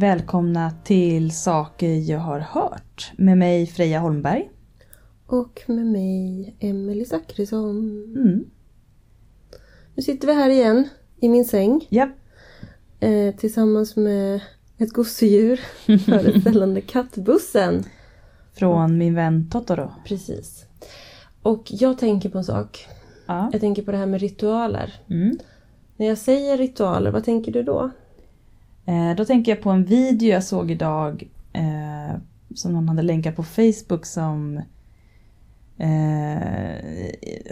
Välkomna till Saker jag har hört med mig Freja Holmberg. Och med mig, Emelie Zackrisson. Mm. Nu sitter vi här igen, i min säng. Ja. Eh, tillsammans med ett gosedjur, föreställande kattbussen. Från min vän Totoro. Precis. Och jag tänker på en sak. Ja. Jag tänker på det här med ritualer. Mm. När jag säger ritualer, vad tänker du då? Eh, då tänker jag på en video jag såg idag eh, som någon hade länkat på Facebook som eh,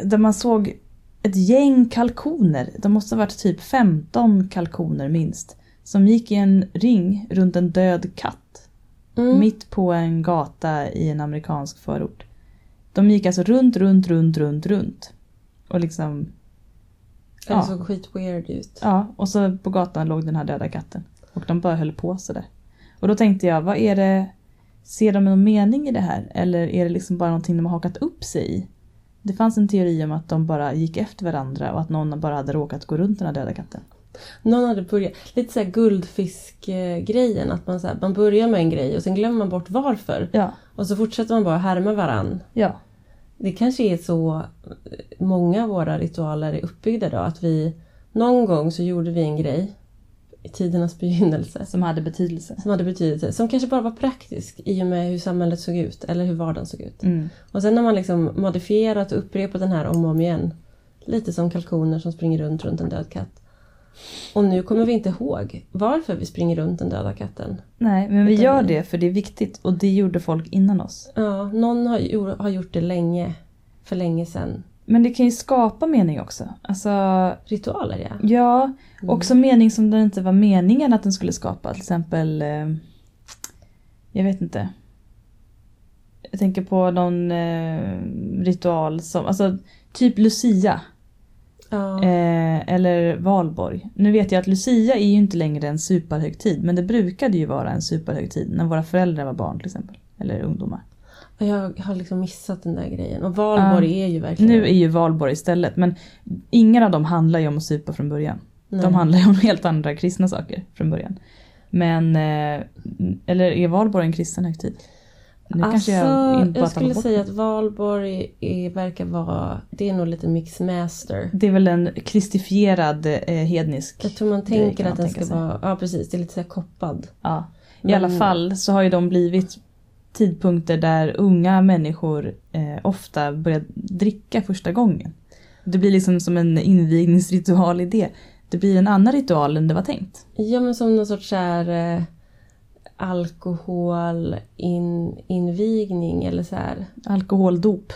där man såg ett gäng kalkoner, de måste ha varit typ 15 kalkoner minst, som gick i en ring runt en död katt. Mm. Mitt på en gata i en amerikansk förort. De gick alltså runt, runt, runt, runt, runt. Och liksom, Det ja. såg skit weird ut. ja, och så på gatan låg den här döda katten. Och de bara höll på sådär. Och då tänkte jag, vad är det, ser de någon mening i det här? Eller är det liksom bara någonting de har hakat upp sig i? Det fanns en teori om att de bara gick efter varandra och att någon bara hade råkat gå runt den här döda katten. Någon hade börjat, lite såhär guldfisk-grejen. Att man, så här, man börjar med en grej och sen glömmer man bort varför. Ja, Och så fortsätter man bara härma varann. ja, Det kanske är så många av våra ritualer är uppbyggda då. Att vi någon gång så gjorde vi en grej i tidernas begynnelse som hade betydelse. som hade betydelse. Som kanske bara var praktisk i och med hur samhället såg ut eller hur vardagen såg ut. Mm. Och sen har man liksom modifierat och upprepat den här om och om igen. Lite som kalkoner som springer runt runt en död katt. Och nu kommer vi inte ihåg varför vi springer runt den döda katten. Nej, men vi Utan gör det- för det är viktigt och det gjorde folk innan oss. Ja, någon har, har gjort det länge. För länge sedan. Men det kan ju skapa mening också. Alltså, Ritualer ja. ja, också mening som det inte var meningen att den skulle skapa. Till exempel, eh, jag vet inte. Jag tänker på någon eh, ritual som, alltså typ Lucia. Ja. Eh, eller valborg. Nu vet jag att Lucia är ju inte längre en superhögtid. Men det brukade ju vara en superhögtid när våra föräldrar var barn till exempel. Eller ungdomar. Jag har liksom missat den där grejen. Och valborg är ju verkligen... Nu är ju valborg istället. Men ingen av dem handlar ju om att supa från början. Nej. De handlar ju om helt andra kristna saker från början. Men, eh, eller är valborg en kristen högtid? Nu alltså, kanske jag jag skulle säga att valborg är, verkar vara... Det är nog lite mixmaster. Det är väl en kristifierad eh, hednisk... Jag tror man tänker att man den ska sig. vara... Ja precis, det är lite så här koppad. Ja. I Men- alla fall så har ju de blivit tidpunkter där unga människor eh, ofta börjar dricka första gången. Det blir liksom som en invigningsritual i det. Det blir en annan ritual än det var tänkt. Ja men som någon sorts så här, eh, alkoholinvigning eller så här. Alkoholdop.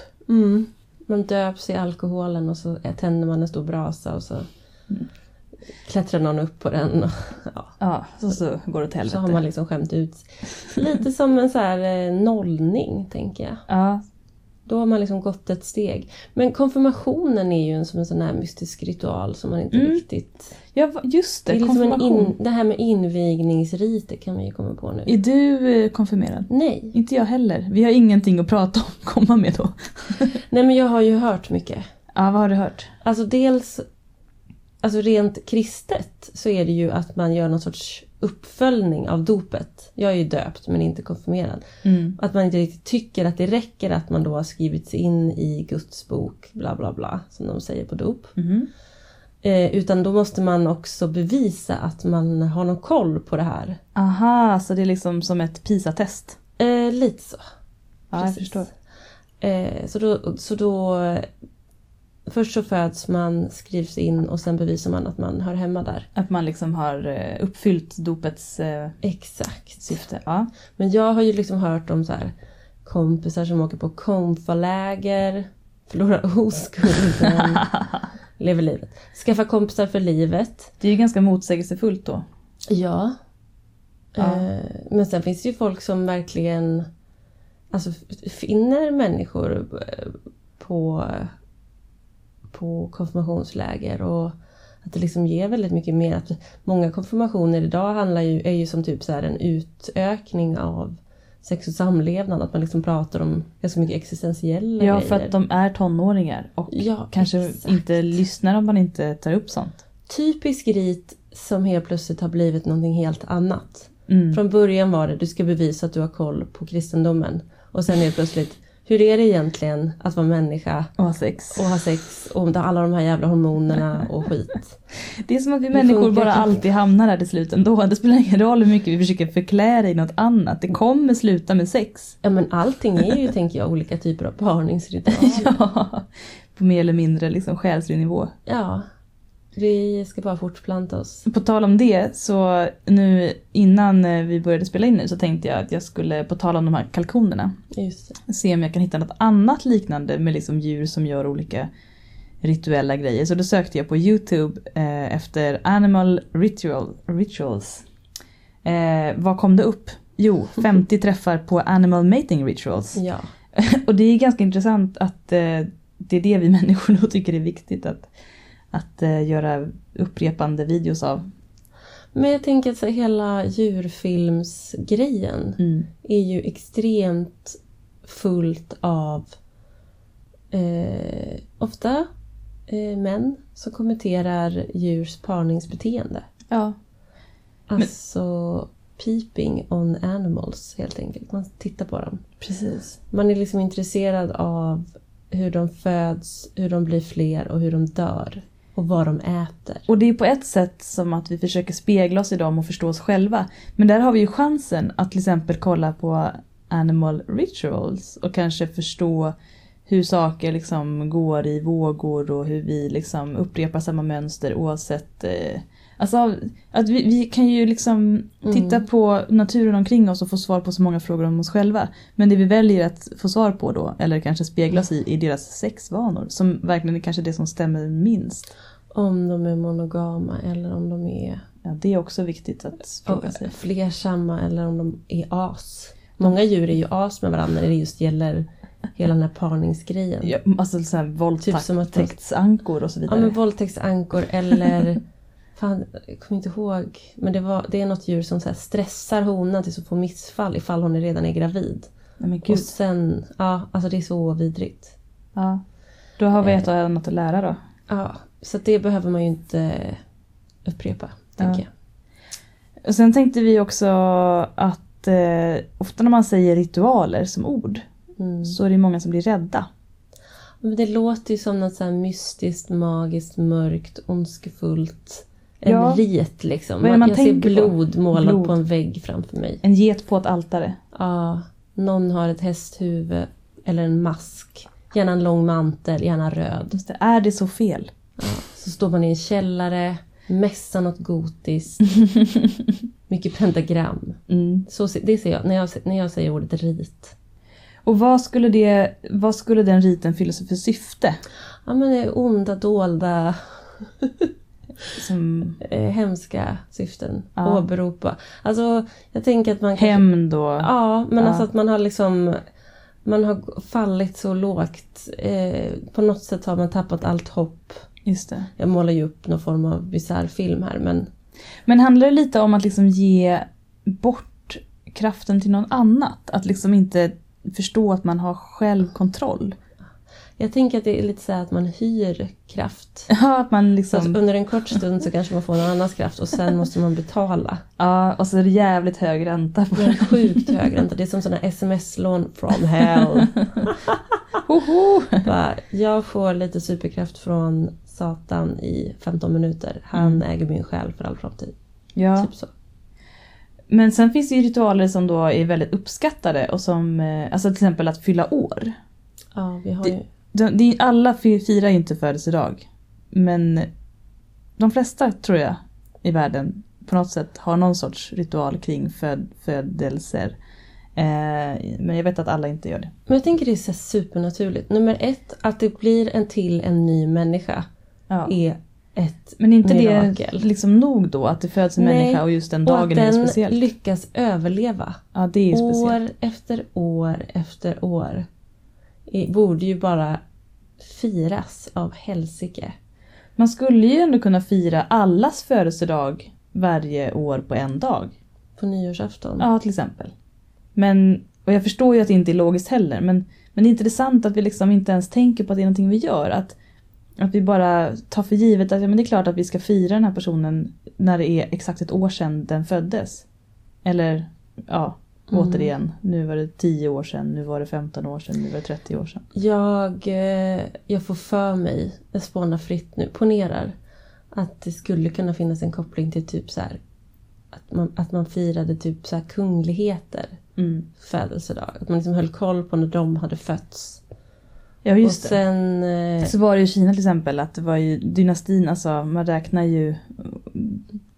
Man döps i alkoholen och så tänder man en stor brasa och så Mm. Klättrar någon upp på den. Och, ja. Ja, så, så går det åt helvete. Så har man liksom skämt ut. Lite som en så här eh, nollning, tänker jag. Ja, Då har man liksom gått ett steg. Men konfirmationen är ju en, som en sån här mystisk ritual som man inte Mm. riktigt... ja just Det, det. är liksom in, det här med invigningsriter kan vi ju komma på nu. Är du eh, konfirmerad? Nej. Inte jag heller. Vi har ingenting att prata om, komma med då. Nej men jag har ju hört mycket. Ja, vad har du hört? Alltså dels, alltså rent kristet så är det ju att man gör någon sorts uppföljning av dopet. Jag är ju döpt men inte konfirmerad. Mm. Att man inte riktigt tycker att det räcker att man då har skrivits in i Guds bok, bla bla bla, som de säger på dop. Mhm. Eh, utan då måste man också bevisa att man har någon koll på det här. Aha, så det är liksom som ett PISA-test? Eh, lite så. Ja, jag Precis. förstår. Eh, så då, så då Först så föds man, skrivs in och sen bevisar man att man hör hemma där. Att man liksom har eh, uppfyllt dopets eh, Exakt. syfte. Ja. Men jag har ju liksom hört om så här kompisar som åker på konfaläger, förlorar oskulden, lever livet. Skaffa kompisar för livet. Det är ju ganska motsägelsefullt då. Ja. Ja. Eh, men sen finns det ju folk som verkligen alltså, finner människor på, på konfirmationsläger och att det liksom ger väldigt mycket mer. Att många konfirmationer idag handlar ju, är ju som typ så en utökning av sex och samlevnad. Att man liksom pratar om ganska mycket existentiella Ja, grejer. för att de är tonåringar och Ja, kanske exakt. inte lyssnar om man inte tar upp sånt. Typisk rit som helt plötsligt har blivit någonting helt annat. Mm. Från början var det du ska bevisa att du har koll på kristendomen. Och sen det plötsligt, hur är det egentligen att vara människa Och ha sex. och ha sex och alla de här jävla hormonerna och skit. Det är som att vi människor bara alltid hamnar där till slut ändå. Det spelar ingen roll hur mycket vi försöker förklä det i något annat. Det kommer sluta med sex. Ja men allting är ju, tänker jag, olika typer av parningsritualer. Ja. På mer eller mindre liksom själslig nivå. Ja. Vi ska bara fortplanta oss. På tal om det, så nu innan eh, vi började spela in nu så tänkte jag att jag skulle, på tal om de här kalkonerna, se om jag kan hitta något annat liknande med liksom djur som gör olika rituella grejer. Så då sökte jag på YouTube eh, efter Animal Ritual, Rituals. Eh, vad kom det upp? Jo, 50 träffar på Animal Mating Rituals. Ja. Och det är ganska intressant att eh, det är det vi människor då tycker är viktigt att, att eh, göra upprepande videos av. Men jag tänker att så hela djurfilmsgrejen Mm. är ju extremt fullt av eh, ofta eh, män som kommenterar djurs parningsbeteende. Ja. Alltså peeping on animals helt enkelt. Man tittar på dem. Precis. Man är liksom intresserad av hur de föds, hur de blir fler och hur de dör. Och vad de äter. Och det är på ett sätt som att vi försöker spegla oss i dem och förstå oss själva. Men där har vi ju chansen att till exempel kolla på Animal Rituals och kanske förstå hur saker liksom går i vågor och hur vi liksom upprepar samma mönster oavsett eh, Alltså att vi, vi kan ju liksom titta på naturen omkring oss och få svar på så många frågor om oss själva. Men det vi väljer att få svar på då, eller kanske speglas i, i deras sexvanor. Som verkligen är kanske det som stämmer minst. Om de är monogama eller om de är Ja, det är också viktigt att fråga sig. flersamma eller om de är as. Många djur är ju as med varandra när det just gäller hela den här parningsgrejen. Ja, alltså så här Typ våldtäktsankor och så Ja vidare. men våldtäktsankor eller... Fan, jag kommer inte ihåg. Men det, var, det är något djur som så stressar honan tills hon får missfall ifall hon redan är gravid. Nej. Och sen, ja alltså det är så vidrigt. Ja. Då har vi ett och annat att lära då. Ja, så det behöver man ju inte upprepa, tänker Ja. Och sen tänkte vi också att eh, ofta när man säger ritualer som ord jag. Mm. så är det många som blir rädda. Men det låter ju som något så mystiskt, magiskt, mörkt, ondskefullt. En Ja. rit liksom. Det man jag ser tänker på? blod målat Blod. på en vägg framför mig. En get på ett altare. Ja, någon har ett hästhuvud eller en mask. Gärna en lång mantel, gärna röd. Det, är det så fel? Ja, så står man i en källare, mässar något gotiskt. Mycket pentagram. Mm. Så, det ser jag när, jag när jag säger ordet rit. Och vad skulle, det, vad skulle den riten fylla sig för syfte? Ja men det är onda, dolda, Som eh, hemska syften. Ja. Åberopa. Alltså jag tänker att man kan... hämnd och... Ja, men Ja. alltså att man har liksom... Man har fallit så lågt. Eh, på något sätt har man tappat allt hopp. Just det. Jag målar ju upp någon form av bisarr film här men... Men handlar det lite om att liksom ge bort kraften till någon annat? Att liksom inte förstå att man har självkontroll? Jag tänker att det är lite så här att man hyr kraft. Ja, att man liksom... att under en kort stund så kanske man får någon annans kraft och sen måste man betala. Ja, och så är det jävligt hög ränta på Det är sjukt hög ränta. Det är som sådana sms-lån from hell. Hoho! Bara, jag får lite superkraft från Satan i 15 minuter. Han äger min själ för all framtid. Ja, Typ så. men sen finns det ju ritualer som då är väldigt uppskattade och som, eh, alltså till exempel att fylla år. Ja, vi har Det- De, är, alla fi- firar ju inte födelsedag. Men de flesta tror jag i världen på något sätt har någon sorts ritual kring föd, födelser. Eh, men jag vet att alla inte gör det. Men jag tänker det är så supernaturligt. Nummer ett, att det blir en till en ny människa Ja. är ett Men inte mirakel. det liksom nog då att det föds en Nej, människa och just den och att dagen är den speciell? lyckas överleva. Ja, det är speciellt. År efter år efter år. Borde ju bara firas av helsike. Man skulle ju ändå kunna fira allas födelsedag varje år på en dag. På nyårsafton. Ja, till exempel. Men, och jag förstår ju att det inte är logiskt heller, men, men det är intressant att vi liksom inte ens tänker på att det är någonting vi gör. Att, att vi bara tar för givet att ja, men det är klart att vi ska fira den här personen när det är exakt ett år sedan den föddes. Eller ja, Mm. återigen. Nu var det 10 år sedan, nu var det 15 år sedan, nu var det 30 år sedan. Jag, eh, jag får för mig, jag spånar fritt nu, ponerar att det skulle kunna finnas en koppling till typ så här att man, att man firade typ så kungligheter Mm. födelsedag. Att man liksom höll koll på när de hade fötts. Ja just och det. sen... eh, Så var det i Kina till exempel att det var ju dynastin, alltså man räknar ju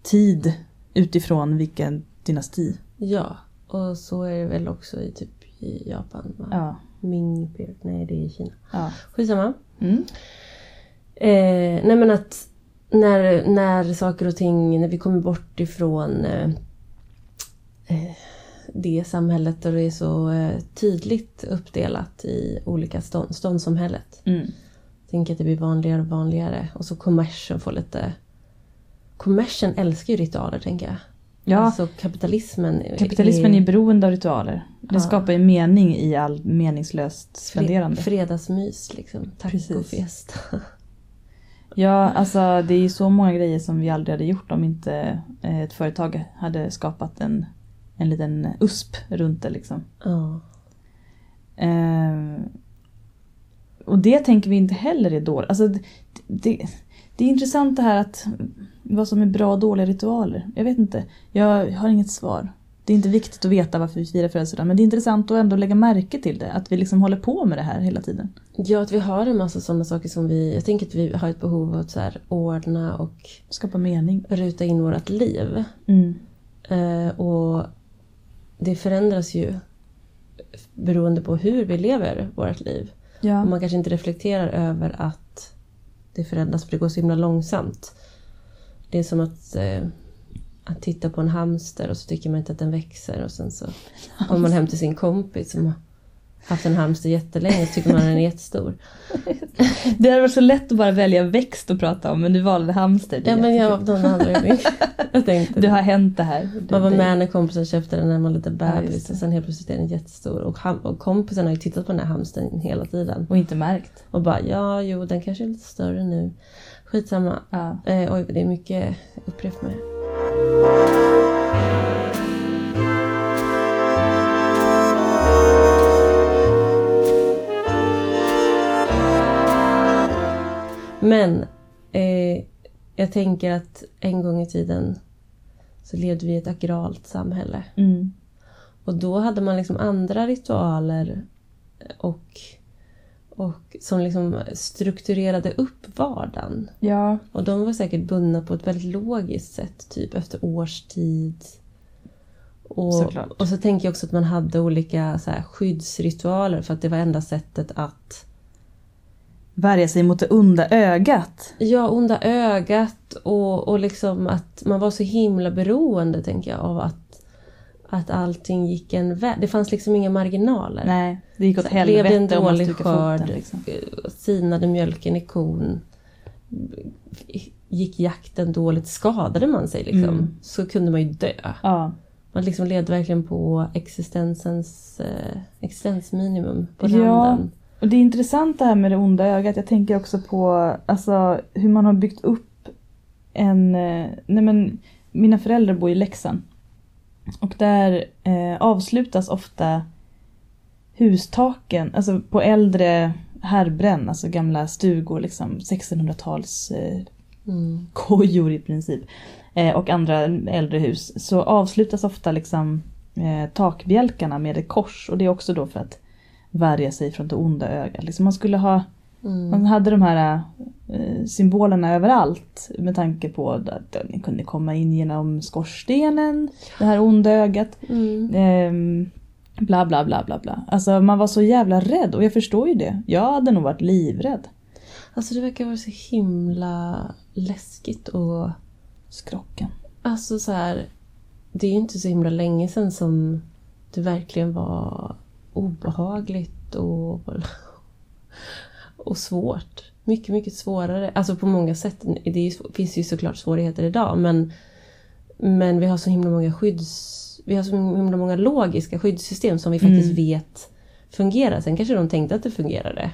tid utifrån vilken dynasti. Ja, och så är det väl också i typ i Japan. Va? Ja. Ming period. Nej, det är i Kina. ja. Skitsamma. Mm. Eh, nej men att när, när saker och ting, när vi kommer bort ifrån eh, eh, det samhället och det är så eh, tydligt uppdelat i olika stånd, ståndssamhället. Mm. Tänker att det blir vanligare och vanligare och så kommersen får lite... Kommersen älskar ju ritualer tänker jag. Ja, Alltså kapitalismen. kapitalismen är beroende av ritualer. Det Ja. skapar ju mening i all meningslöst spenderande. Fredagsmys liksom. Tacofest. Ja, alltså det är ju så många grejer som vi aldrig hade gjort om inte eh, ett företag hade skapat en, en liten USP runt det liksom. ja. Eh, och det tänker vi inte heller är dåligt. Alltså, det, det, det är intressant det här att vad som är bra och dåliga ritualer. Jag vet inte. Jag har inget svar. Det är inte viktigt att veta varför vi firar födelsedag men det är intressant att ändå lägga märke till det. Att vi liksom håller på med det här hela tiden. Ja, att vi har en massa sådana saker som vi... Jag tänker att vi har ett behov av att så här ordna och Skapa mening. ruta in vårt liv. Mm. Eh, och det förändras ju beroende på hur vi lever vårt liv. Ja. Och man kanske inte reflekterar över att det förändras för det går så himla långsamt. Det är som att, eh, att titta på en hamster och så tycker man inte att den växer och sen så kommer man hem till sin kompis som har haft en hamster jättelänge och tycker man den är jättestor. Det hade varit så lätt att bara välja växt att prata om men du valde hamster. Ja men jag av någon anledning. Jag tänkte Det har hänt det här. Man var med när kompisen köpte den när man var lite Ja, just bebis det. och sen helt plötsligt är den jättestor. Och, ham- och kompisen har ju tittat på den här hamstern hela tiden. Och inte märkt. Och bara ja, jo den kanske är lite större nu. Skitsamma. Ja. Eh, oj, det är mycket upprepa mig. Men eh, jag tänker att en gång i tiden så levde vi i ett agralt samhälle. Mm. Och då hade man liksom andra ritualer och, och som liksom strukturerade upp vardagen. ja. Och de var säkert bundna på ett väldigt logiskt sätt, typ efter årstid. Och, Såklart. och så tänker jag också att man hade olika så här, skyddsritualer för att det var enda sättet att Värja sig mot det onda ögat. Ja, onda ögat och, och liksom att man var så himla beroende, tänker jag, av att, att allting gick en väg. Det fanns liksom inga marginaler. Nej, det gick åt Så Blev det en helvete dålig skörd, foten. Liksom. eh, sinade mjölken i kon, gick jakten dåligt, skadade man sig liksom, Mm. så kunde man ju dö. Ja. Man liksom levde verkligen på existensens eh, existensminimum på Ja. randen. Och det är intressant det här med det onda ögat. Jag tänker också på alltså, hur man har byggt upp en... eh, Nej men, mina föräldrar bor i Leksand. Och där eh, avslutas ofta hustaken, alltså på äldre herrbränn, alltså gamla stugor, liksom 1600-tals eh, Mm. kojor i princip. Eh, och andra äldre hus. Så avslutas ofta liksom eh, takbjälkarna med ett kors. Och det är också då för att värja sig från det onda ögat. Liksom man skulle ha, Mm. man hade de här eh, symbolerna överallt. Med tanke på att den kunde komma in genom skorstenen, det här onda ögat. Mm. Ehm, bla bla bla bla bla. Alltså man var så jävla rädd och jag förstår ju det. Jag hade nog varit livrädd. Alltså det verkar vara så himla läskigt och Skrocken. Alltså så här, det är ju inte så himla länge sedan som det verkligen var obehagligt och, och svårt. Mycket, mycket svårare. Alltså på många sätt. Det ju, finns ju såklart svårigheter idag men, men vi har så himla många skydds... Vi har så himla många logiska skyddssystem som vi faktiskt Mm. vet fungerar. Sen kanske de tänkte att det fungerade.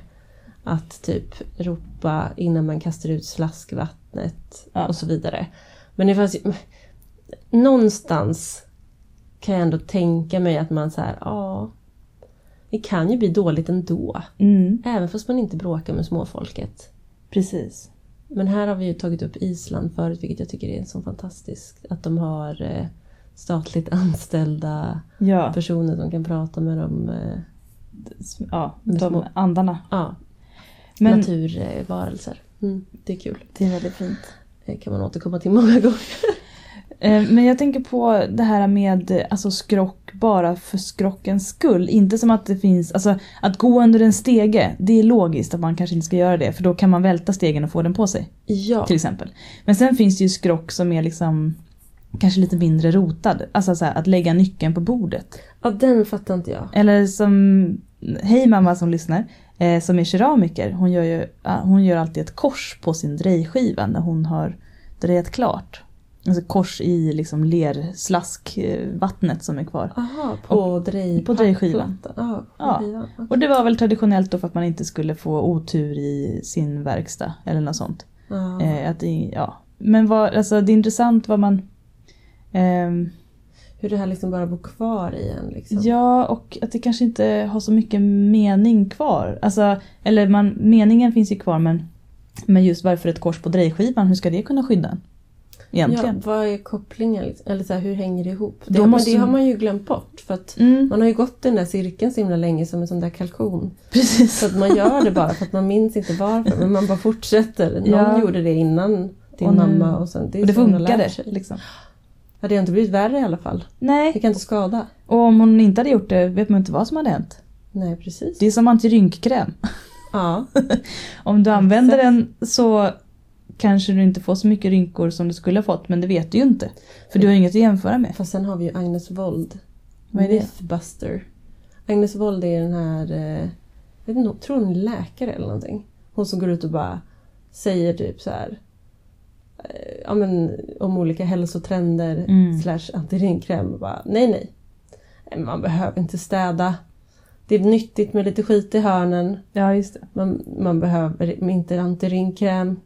Att typ ropa innan man kastar ut slaskvattnet Ja. och så vidare. Men det fanns ju, någonstans kan jag ändå tänka mig att man så här, ja. Det kan ju bli dåligt ändå. Mm, Även fast man inte bråkar med småfolket. precis. Men här har vi ju tagit upp Island förut, vilket jag tycker är så fantastiskt. Att de har eh, statligt anställda Ja, personer som kan prata med dem. Eh, ja Med de små- andarna. ja, Men naturvarelser. Mm, det är kul. det är väldigt fint. Det kan man återkomma till många gånger. Eh, Men jag tänker på det här med alltså, skrock bara för skrockens skull. Inte som att det finns, alltså att gå under en stege, det är logiskt att man kanske inte ska göra det för då kan man välta stegen och få den på sig. Ja, Till exempel. Men sen finns det ju skrock som är liksom kanske lite mindre rotad. Alltså så här, att lägga nyckeln på bordet. ja den fattar inte jag. Eller som, hej mamma som lyssnar, eh, som är keramiker. Hon gör ju hon gör alltid ett kors på sin drejskiva när hon har drejat klart. Alltså kors i liksom lerslaskvattnet som är kvar. Aha, på, drej, på drejskivan. packplattan. Ja. Okej. Och det var väl traditionellt då för att man inte skulle få otur i sin verkstad eller något sånt. Eh, att ja. Men vad, alltså, det är intressant vad man... ehm, Hur det här liksom bara bor kvar i en. Liksom. Ja, och att det kanske inte har så mycket mening kvar. Alltså, eller man, meningen finns ju kvar men, men just varför ett kors på drejskivan, hur ska det kunna skydda en? Ja, Egentligen. vad är kopplingen? Eller så här, hur hänger det ihop? Det, måste- det har man ju glömt bort. För att Mm, man har ju gått den där cirkeln så himla länge som en sån där kalkon. precis. Så att man gör det bara för att man minns inte varför. Men man bara fortsätter. Någon Ja. gjorde det innan din Och mamma. Och, sen, det Och det funkade. Liksom. Ja, det har inte blivit värre i alla fall. Det Nej, kan inte skada. och om hon inte hade gjort det vet man inte vad som hade hänt. Nej, precis. Det är som antirynkkräm. Ja, Om du använder den så kanske du inte får så mycket rynkor som du skulle ha fått men det vet du ju inte. För du har inget att jämföra med. fast sen har vi ju Agnes Wold. Vad är det? Mythbuster. Agnes Wold är den här, eh, jag inte, jag tror hon är läkare eller någonting. Hon som går ut och bara säger typ så här. eh, Ja men om olika hälsotrender Mm. slash antirynkkräm. och Bara, nej nej. Nej, Man behöver inte städa. Det är nyttigt med lite skit i hörnen. Ja, just det. Man, man behöver inte antirynkkräm.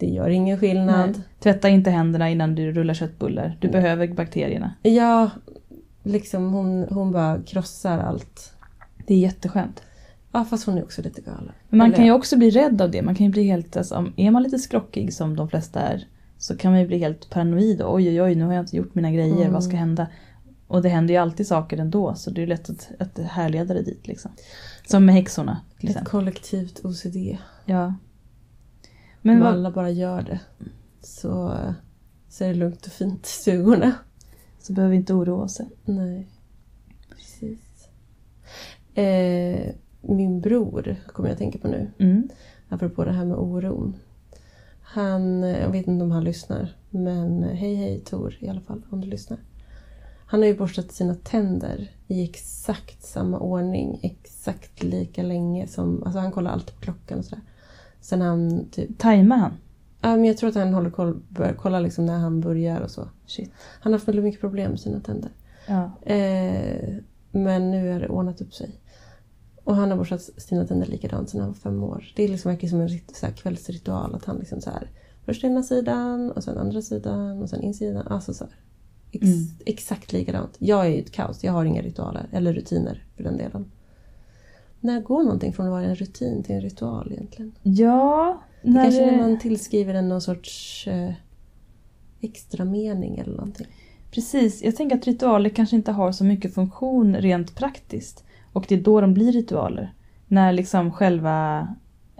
Det gör ingen skillnad. Nej. Tvätta inte händerna innan du rullar köttbullar. Du behöver bakterierna. Ja, liksom hon, hon bara krossar allt. Det är jätteskönt. Ja, fast hon är också lite galen. Men man Eller- kan ju också bli rädd av det. Man kan ju bli helt, alltså, är man lite skrockig som de flesta är så kan man ju bli helt paranoid. Oj oj oj, nu har jag inte gjort mina grejer, Mm. vad ska hända? Och det händer ju alltid saker ändå så det är lätt att, att härleda det dit liksom. Som med häxorna till Ett exempel. kollektivt OCD. Ja. Men Om vad, alla bara gör det så, så är det lugnt och fint i stugorna. så behöver vi inte oroa oss. Nej, precis. Eh, min bror kommer jag att tänka på nu, Mm. apropå det här med oron. Han, jag vet inte om han lyssnar, men hej hej Tor i alla fall om du lyssnar. Han har ju borstat sina tänder i exakt samma ordning, exakt lika länge som... Alltså han kollar alltid på klockan och sådär. Sen han typ... Tajmar han? Ja, men jag tror att han håller koll, börjar kolla liksom när han börjar och så. Shit. Han har haft väldigt mycket problem med sina tänder. Ja. Eh, men nu har det ordnat upp sig. Och han har borstat sina tänder likadant sedan han var fem år. Det är liksom verkligen som en så här kvällsritual. Att han liksom så här, först ena sidan och sen andra sidan och sen insidan. Alltså så här. Ex, Mm. Exakt likadant. Jag är ju ett kaos. Jag har inga ritualer. Eller rutiner för den delen. När går någonting från att vara en rutin till en ritual egentligen? Ja. Det När kanske är det- när man tillskriver den någon sorts eh, extra mening eller någonting. Precis, jag tänker att ritualer kanske inte har så mycket funktion rent praktiskt. Och det är då de blir ritualer. När liksom själva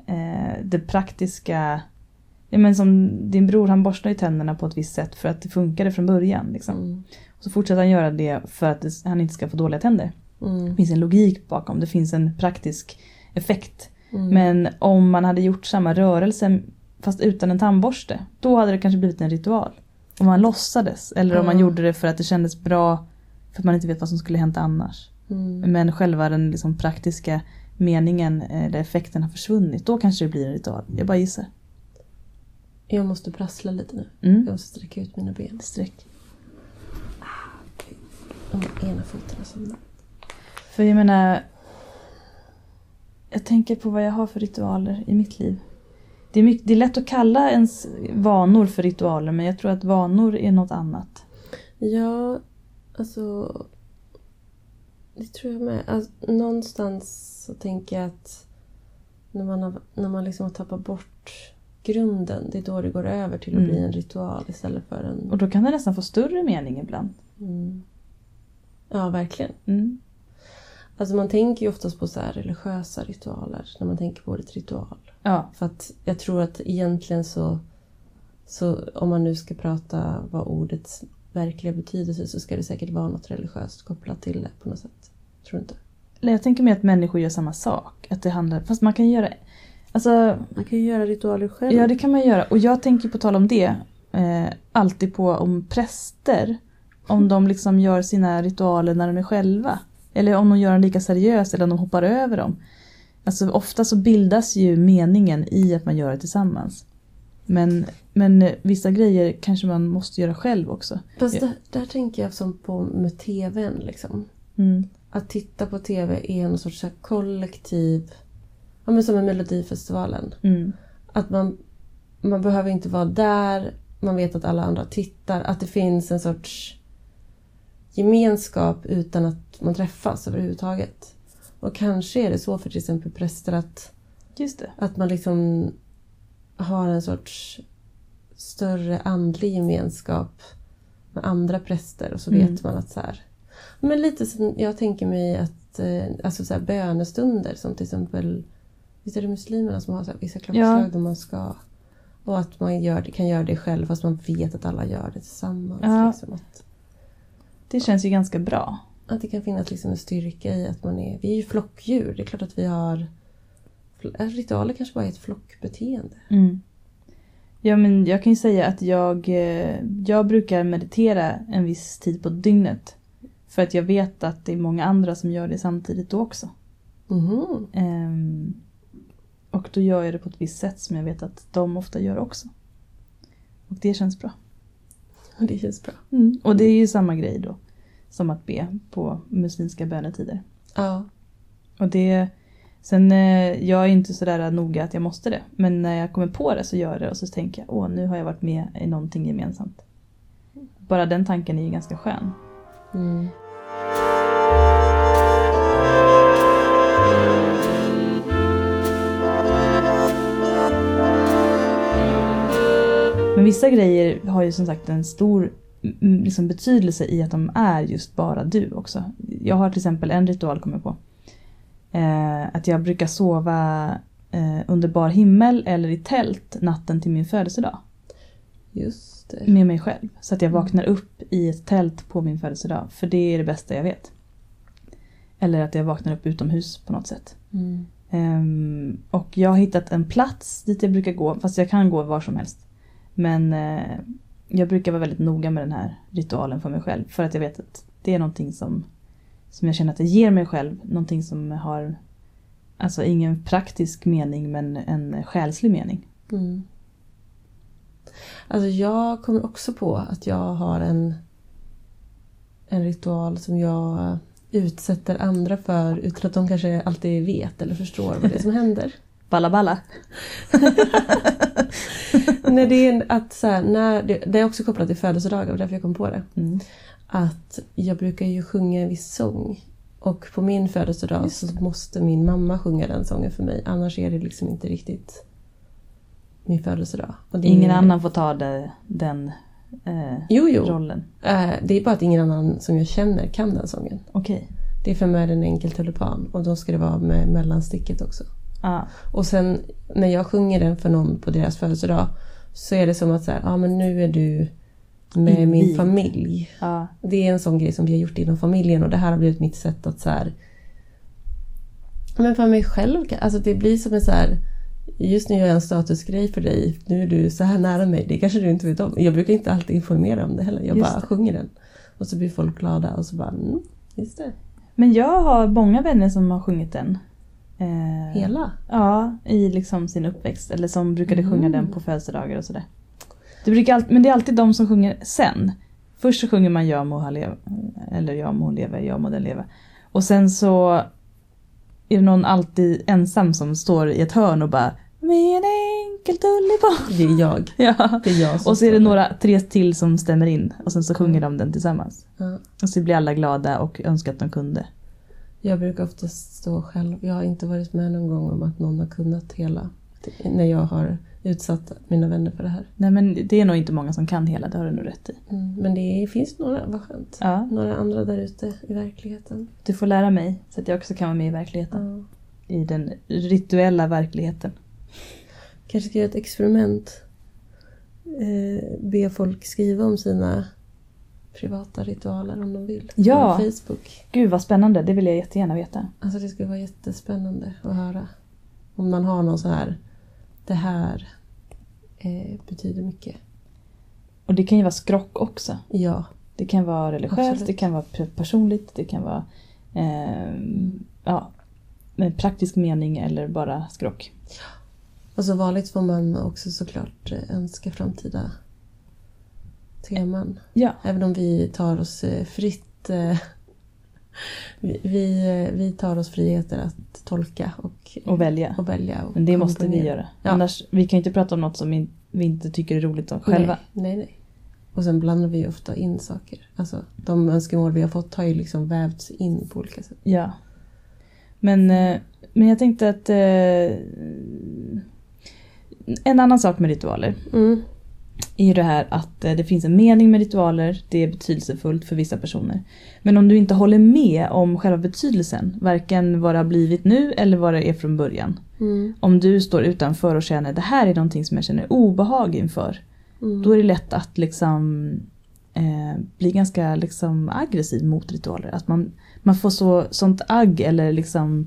eh, det praktiska... Ja, men som din bror han borstar ju tänderna på ett visst sätt för att det funkade från början. Liksom. Mm. Och så fortsätter han göra det för att han inte ska få dåliga tänder. Mm. Det finns en logik bakom, det finns en praktisk effekt. Mm. Men om man hade gjort samma rörelse fast utan en tandborste, då hade det kanske blivit en ritual. Om man låtsades, eller om man gjorde det för att det kändes bra för att man inte vet vad som skulle hänt annars. Mm. Men själva den liksom praktiska meningen, eh, eller effekten har försvunnit, då kanske det blir en ritual. Jag bara gissar. Jag måste prassla lite nu. Mm. Jag måste sträcka ut mina ben. Streck. Och ena foten har somnat. För jag menar, jag tänker på vad jag har för ritualer i mitt liv. Det är, mycket, det är lätt att kalla ens vanor för ritualer men jag tror att vanor är något annat. Ja, Alltså, det tror jag med. Alltså, någonstans så tänker jag att när man, har, när man liksom har tappat bort grunden, det är då det går över till att Mm. bli en ritual istället för en... Och då kan det nästan få större mening ibland. Mm. Ja, verkligen. Mm. Alltså man tänker ju oftast på så här religiösa ritualer när man tänker på ordet ritual. Ja, För att jag tror att egentligen så, så om man nu ska prata vad ordets verkliga betydelse så ska det säkert vara något religiöst kopplat till det på något sätt. Tror du inte? eller jag tänker mig att människor gör samma sak. Att det handlar, fast man kan göra... Alltså, Man kan ju göra ritualer själv. ja det kan man göra. Och jag tänker på tal om det, eh, alltid på om präster, om de liksom gör sina ritualer när de är själva. Eller om de gör dem lika seriöst eller om de hoppar över dem. Alltså ofta så bildas ju meningen i att man gör det tillsammans. Men, men eh, vissa grejer kanske man måste göra själv också. Fast där, där tänker jag som på med tvn liksom. Mm. Att titta på tv är en sorts kollektiv, ja men som med Melodifestivalen. Mm. Att man, man behöver inte vara där, man vet att alla andra tittar. Att det finns en sorts gemenskap utan att man träffas överhuvudtaget. Och kanske är det så för till exempel präster att, att man liksom har en sorts större andlig gemenskap med andra präster och så Mm. vet man att så här... Men lite som jag tänker mig att eh, alltså så här bönestunder som till exempel Visst är det muslimerna som har så här, vissa klockslag Ja. där man ska... Och att man gör, kan göra det själv fast man vet att alla gör det tillsammans. Ja. Liksom, att, Det känns ju ganska bra. att det kan finnas liksom en styrka i att man är... Vi är ju flockdjur. Det är klart att vi har... Ritualer kanske bara är ett flockbeteende. Mm. Ja, men jag kan ju säga att jag, eh, jag brukar meditera en viss tid på dygnet. För att jag vet att det är många andra som gör det samtidigt då också. Mhm. Ehm, och då gör jag det på ett visst sätt som jag vet att de ofta gör också. Och det känns bra. Och det känns bra. Och det är ju samma grej då. Som att be på muslimska bönetider. Ja. Och det... Sen, eh, jag är inte sådär noga att jag måste det. Men när jag kommer på det så gör jag det och så tänker jag åh nu har jag varit med i någonting gemensamt. Bara den tanken är ju ganska skön. Mm. Men vissa grejer har ju som sagt en stor mm, liksom, betydelse i att de är just bara du också. Jag har till exempel en ritual kommer jag på. Eh, att jag brukar sova eh, under bar himmel eller i tält natten till min födelsedag. Just det. Med mig själv. Så att jag vaknar upp i ett tält på min födelsedag. För det är det bästa jag vet. Eller att jag vaknar upp utomhus på något sätt. Mm. Ehm, och jag har hittat en plats dit jag brukar gå, fast jag kan gå var som helst. Men eh, jag brukar vara väldigt noga med den här ritualen för mig själv. För att jag vet att det är någonting som, som jag känner att det ger mig själv. Någonting som har, alltså ingen praktisk mening men en själslig mening. Mm. Alltså jag kommer också på att jag har en, en ritual som jag utsätter andra för utan att de kanske alltid vet eller förstår vad det är som händer. Balla balla. Nej, det är att så här, när, det, det är också kopplat till födelsedagar och därför jag kom på det. Mm. Att jag brukar ju sjunga en viss sång. Och på min födelsedag Just så måste min mamma sjunga den sången för mig. Annars är det liksom inte riktigt min födelsedag. Det är Ingen annan får ta det, den eh, Jo, jo. rollen. Eh, Det är bara att ingen annan som jag känner kan den sången. Okej. Det är för mig en enkel tulipan och då ska det vara med mellansticket också. Ja. Och sen när jag sjunger den för någon på deras födelsedag så är det som att så här, ah, men nu är du med min familj. Ja. Det är en sån grej som vi har gjort inom familjen och det här har blivit mitt sätt att så här, Men för mig själv, alltså det blir som en så här Just nu gör jag en statusgrej för dig, nu är du så här nära mig, det kanske du inte vet om. Jag brukar inte alltid informera om det heller, jag Just bara det. sjunger den. Och så blir folk glada och så bara, mm, just det. Men jag har många vänner som har sjungit den. Eh, Hela? Ja, i liksom sin uppväxt. Eller som brukade sjunga Mm. den på födelsedagar och sådär. Det brukar all- men det är alltid de som sjunger sen. Först så sjunger man Ja må han leva, eller Ja må hon leva, Ja må den leva. Och sen så är det någon alltid ensam som står i ett hörn och bara Min onkel Tullibab. Det är jag. Ja. Det är jag Och så är det några, tre till som stämmer in och sen så sjunger de den tillsammans. Ja. Och så blir alla glada och önskar att de kunde. Jag brukar oftast stå själv. Jag har inte varit med någon gång om att någon har kunnat hela. När jag har utsatt mina vänner för det här. Nej men det är nog inte många som kan hela, det har du nog rätt i. Mm. Men det finns några, vad skönt. Ja, Några andra där ute i verkligheten. du får lära mig så att jag också kan vara med i verkligheten. Ja. I den rituella verkligheten. Kanske ska göra ett experiment. Eh, be folk skriva om sina privata ritualer om de vill. Ja. På Facebook. Gud vad spännande, det vill jag jättegärna veta. Alltså det skulle vara jättespännande att höra. Om man har någon så här, det här eh, betyder mycket. Och det kan ju vara skrock också. Ja. Det kan vara religiöst, Absolut. det kan vara pe- personligt, det kan vara eh, ja, med praktisk mening eller bara skrock. Och så vanligt får man också såklart eh, önska framtida teman. Ja, Även om vi tar oss eh, fritt eh, vi, vi, eh, vi tar oss friheter att tolka och, och välja. och välja. Och Men det måste vi göra. Ja. Annars, vi kan ju inte prata om något som vi inte tycker är roligt om själva. Nej, nej, nej. Och sen blandar vi ofta in saker. Alltså, de önskemål vi har fått har ju liksom vävts in på olika sätt. Ja. Men, men jag tänkte att eh, en annan sak med ritualer Mm. Är ju det här att eh, det finns en mening med ritualer, det är betydelsefullt för vissa personer. Men om du inte håller med om själva betydelsen, varken vad det har blivit nu eller vad det är från början. Mm. Om du står utanför och känner det här är någonting som jag känner obehag inför. Mm. Då är det lätt att liksom eh, bli ganska liksom aggressiv mot ritualer. Att man, man får så, sånt agg eller liksom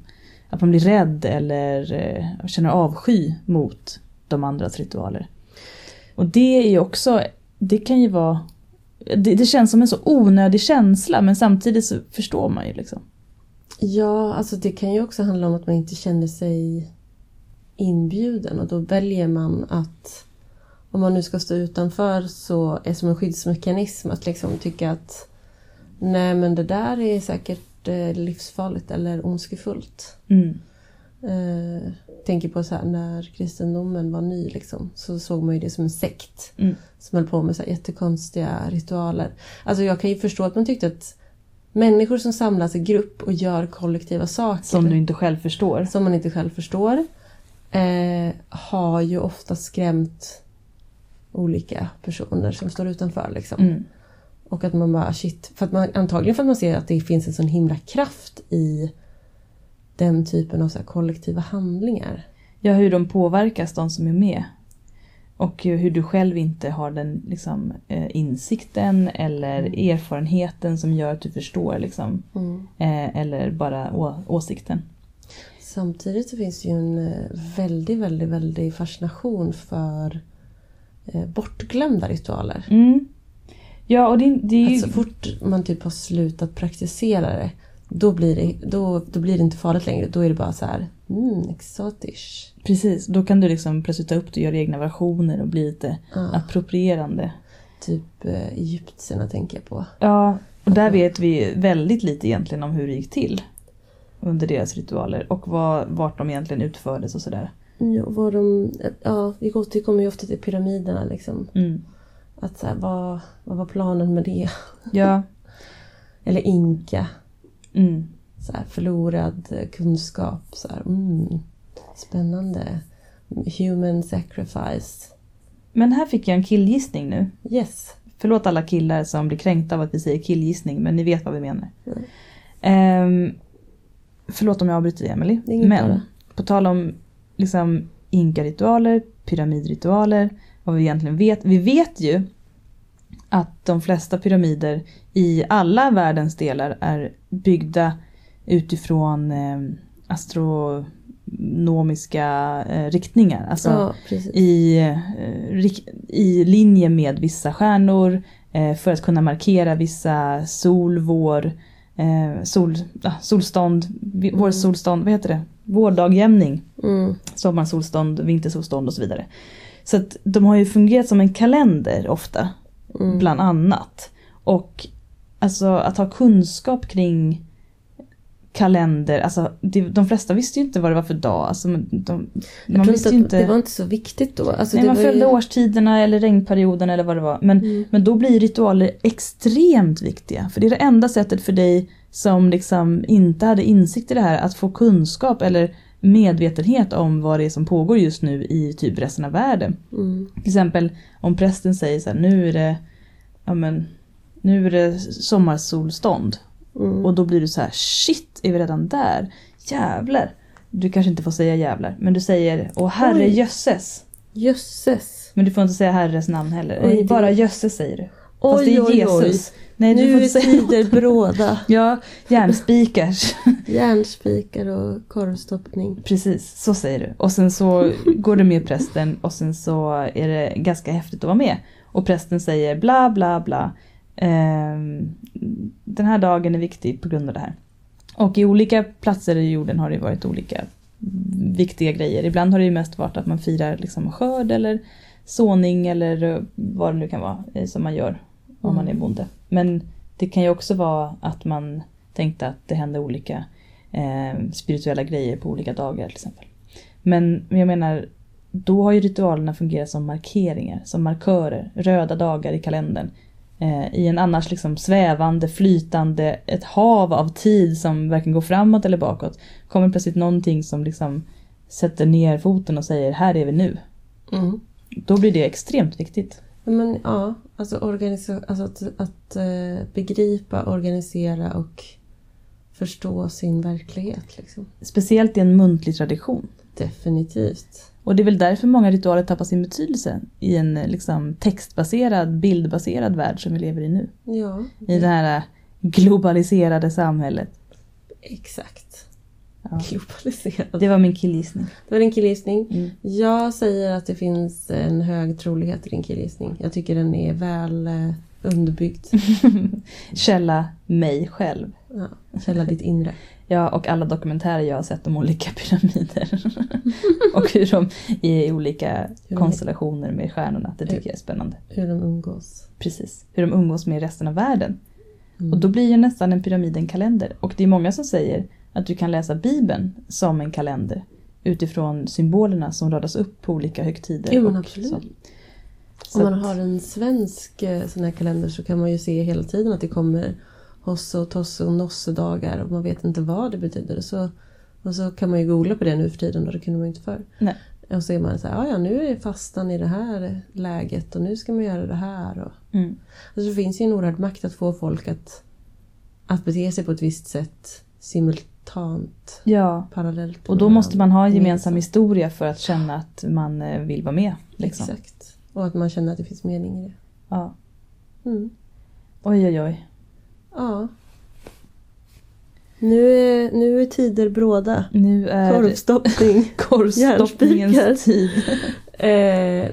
att man blir rädd eller eh, känner avsky mot de andras ritualer. Och det är ju också, det kan ju vara, det, det känns som en så onödig känsla men samtidigt så förstår man ju liksom. Ja, alltså det kan ju också handla om att man inte känner sig inbjuden och då väljer man att om man nu ska stå utanför så är det som en skyddsmekanism att liksom tycka att nej men det där är säkert eh, livsfarligt eller ondskefullt. Mm. Eh, tänker på så här, när kristendomen var ny liksom, så såg man ju det som en sekt Mm. som höll på med så här jättekonstiga ritualer. Alltså jag kan ju förstå att man tyckte att människor som samlas i grupp och gör kollektiva saker Som du inte själv förstår. som man inte själv förstår eh, har ju ofta skrämt olika personer som står utanför. Liksom. Mm. Och att man bara shit, för att man, antagligen för att man ser att det finns en sån himla kraft i den typen av så kollektiva handlingar. Ja, hur de påverkas, de som är med. Och hur du själv inte har den liksom, eh, insikten eller erfarenheten som gör att du förstår. Liksom, eh, eller bara åsikten. Samtidigt så finns det ju en eh, väldigt, väldigt, väldigt fascination för bortglömda ritualer. Mm. Ja, och det, det är ju... Att så fort man typ har slutat praktisera det, då blir det, då, då blir det inte farligt längre. Då är det bara så här, mm, exotisch. Precis, då kan du liksom plötsligt ta upp det och göra egna versioner och bli lite Ja. approprierande. Typ eh, egyptierna tänker jag på. Ja, och där vet vi väldigt lite egentligen om hur det gick till. Under deras ritualer och vad, vart de egentligen utfördes och sådär. Ja, vad de, ja, vi återkommer ju ofta till pyramiderna liksom. Mm. Att så här, vad, vad var planen med det? Ja. Eller inka. Mm. Så här, förlorad kunskap. Så här, mm, spännande. Human sacrifice. Men här fick jag en killgissning nu. Yes. Förlåt alla killar som blir kränkta av att vi säger killgissning, men ni vet vad vi menar. Mm. Ehm, förlåt om jag avbryter dig, ingen Men fara. på tal om liksom, inka-ritualer, pyramidritualer, vad vi egentligen vet. Vi vet ju att de flesta pyramider i alla världens delar är byggda utifrån eh, astronomiska eh, riktningar. Alltså, ja, i, eh, i linje med vissa stjärnor eh, för att kunna markera vissa sol, vår, eh, sol, ah, solstånd, vi- vårsolstånd, vad heter det? Vårdagjämning, Mm. sommarsolstånd, vintersolstånd och så vidare. Så att de har ju fungerat som en kalender ofta, Mm. bland annat. Och alltså att ha kunskap kring kalender. Alltså, det, de flesta visste ju inte vad det var för dag. Alltså, de, man visste inte det var inte så viktigt då. Alltså, Nej, man följde ju... årstiderna eller regnperioden eller vad det var. Men, Mm. men då blir ritualer extremt viktiga. För det är det enda sättet för dig som liksom inte hade insikt i det här att få kunskap eller medvetenhet om vad det är som pågår just nu i typ resten av världen. Mm. Till exempel om prästen säger så här, nu är det, ja men, nu är det sommarsolstånd. Mm. Och då blir du så här, shit, är vi redan där? Jävlar. Du kanske inte får säga jävlar, men du säger, åh herre Oj. jösses. Jösses. Men du får inte säga herres namn heller. Oj, Bara jösses säger du. Fast Oj, det är oj, oj. Jesus. Nej, du får Nu är tider bråda. Ja, järnspikars. Järnspikar och korvstoppning. Precis, så säger du. Och sen så går du med prästen och sen så är det ganska häftigt att vara med. Och prästen säger bla bla bla. Ehm, den här dagen är viktig på grund av det här. Och i olika platser i jorden har det varit olika viktiga grejer. Ibland har det ju mest varit att man firar liksom skörd eller såning eller vad det nu kan vara eh, som man gör om man är bonde. Men det kan ju också vara att man tänkte att det hände olika eh, spirituella grejer på olika dagar till exempel. Men jag menar, då har ju ritualerna fungerat som markeringar, som markörer, röda dagar i kalendern. Eh, I en annars liksom svävande, flytande, ett hav av tid som varken går framåt eller bakåt. Kommer plötsligt någonting som liksom sätter ner foten och säger här är vi nu. Mm. Då blir det extremt viktigt. Men ja, alltså, organisa- alltså att, att eh, begripa, organisera och förstå sin verklighet. Liksom. Speciellt i en muntlig tradition. Definitivt. Och det är väl därför många ritualer tappar sin betydelse i en liksom, textbaserad, bildbaserad värld som vi lever i nu. Ja, I det här eh, globaliserade samhället. exakt. Ja. Globaliserad. Det var min killgissning. Det var din killgissning. Mm. Jag säger att det finns en hög trolighet i din killgissning. Jag tycker den är väl eh, underbyggd. Källa mig själv. Ja, källa ditt inre. Ja, och alla dokumentärer jag har sett om olika pyramider. och hur de är i olika de- konstellationer med stjärnorna. Det tycker jag är spännande. Hur de umgås. Precis. Hur de umgås med resten av världen. Mm. Och då blir ju nästan en pyramid en kalender. Och det är många som säger att du kan läsa Bibeln som en kalender. Utifrån symbolerna som radas upp på olika högtider. Jo, men absolut. så. Om Så man att- har en svensk eh, sån här kalender så kan man ju se hela tiden att det kommer hosse och tosse och nossedagar och man vet inte vad det betyder. Så, och så kan man ju googla på det nu för tiden och det kunde man ju inte förr. Nej. Och så är man så här, "Ja, ja nu är fastan i det här läget och nu ska man göra det här. Och, Mm. alltså det finns ju en oerhörd makt att få folk att, att bete sig på ett visst sätt simultant, Ja, parallellt. och då måste man ha en gemensam historia för att känna att man eh, vill vara med. Liksom. Exakt. Och att man känner att det finns mening i det. Ja. Mm. Oj, oj, oj. Ja. Nu är, nu är tider bråda. Nu är Korvstoppning. korvstoppningens tid. eh,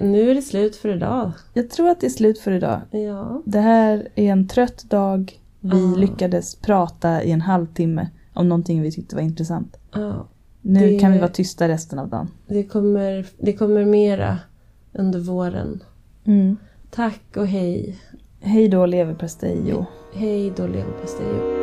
nu är det slut för idag. Jag tror att det är slut för idag. Ja. Det här är en trött dag. Vi Ah. lyckades prata i en halvtimme om någonting vi tyckte var intressant. ja. Nu Det- kan vi vara tysta resten av dagen. Det, kommer, det kommer mera under våren. Mm. Tack och hej. Hej då leverpastej Hej då leverpastej.